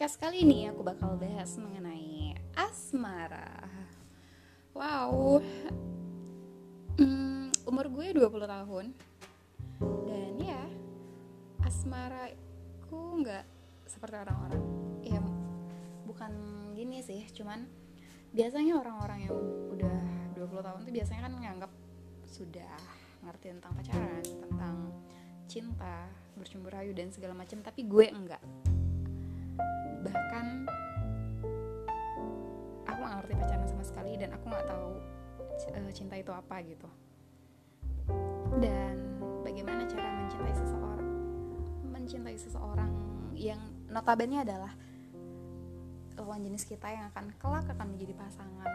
podcast kali ini aku bakal bahas mengenai asmara. Wow, hmm, umur gue 20 tahun dan ya asmara ku nggak seperti orang-orang. Ya bukan gini sih, cuman biasanya orang-orang yang udah 20 tahun tuh biasanya kan menganggap sudah ngerti tentang pacaran, tentang cinta, bercumbu rayu dan segala macam, tapi gue enggak bahkan aku gak ngerti pacaran sama sekali dan aku nggak tahu uh, cinta itu apa gitu. Dan bagaimana cara mencintai seseorang? Mencintai seseorang yang notabene adalah lawan jenis kita yang akan kelak akan menjadi pasangan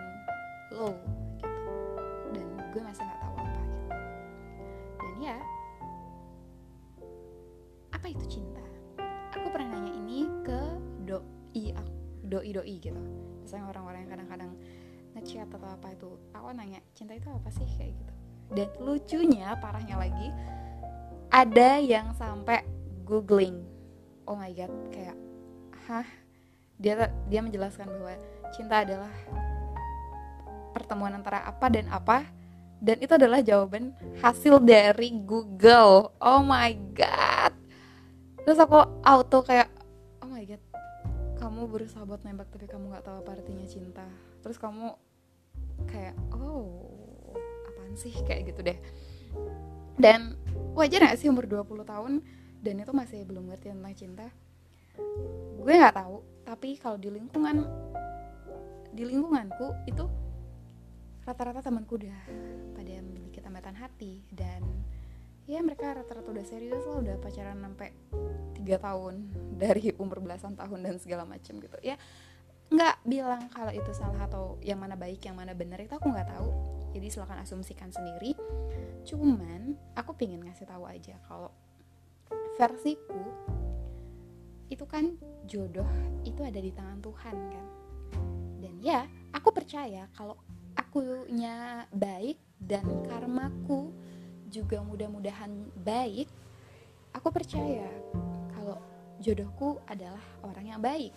lo gitu. Dan gue masih nggak tahu apa gitu. Dan ya apa itu cinta doi doi gitu. Misalnya orang-orang yang kadang-kadang ngechat atau apa itu aku nanya cinta itu apa sih? Kayak gitu. Dan lucunya parahnya lagi ada yang sampai googling. Oh my god kayak hah? Dia dia menjelaskan bahwa cinta adalah pertemuan antara apa dan apa dan itu adalah jawaban hasil dari Google. Oh my god. Terus aku auto kayak oh my god kamu berusaha buat nembak tapi kamu nggak tahu apa artinya cinta. Terus kamu kayak oh apaan sih? Kayak gitu deh. Dan wajar gak sih umur 20 tahun dan itu masih belum ngerti tentang cinta? Gue nggak tahu tapi kalau di lingkungan di lingkunganku itu rata-rata temanku udah pada memiliki tambatan hati dan ya mereka rata-rata udah serius lah udah pacaran sampai tiga tahun dari umur belasan tahun dan segala macam gitu. Ya nggak bilang kalau itu salah atau yang mana baik yang mana benar itu aku nggak tahu. Jadi silahkan asumsikan sendiri. Cuman aku pingin ngasih tahu aja kalau versiku itu kan jodoh itu ada di tangan Tuhan kan? Dan ya aku percaya kalau akunya baik dan karmaku juga mudah-mudahan baik aku percaya jodohku adalah orang yang baik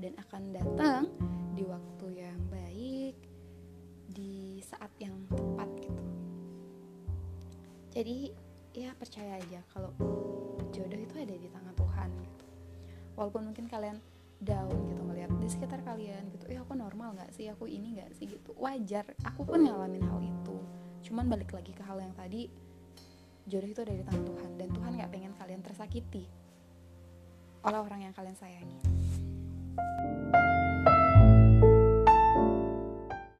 dan akan datang di waktu yang baik di saat yang tepat gitu. Jadi ya percaya aja kalau jodoh itu ada di tangan Tuhan gitu. Walaupun mungkin kalian down gitu ngeliat di sekitar kalian gitu eh aku normal nggak sih? Aku ini nggak sih? gitu. Wajar aku pun ngalamin hal itu. Cuman balik lagi ke hal yang tadi jodoh itu ada di tangan Tuhan dan Tuhan nggak pengen kalian tersakiti oleh orang yang kalian sayangi.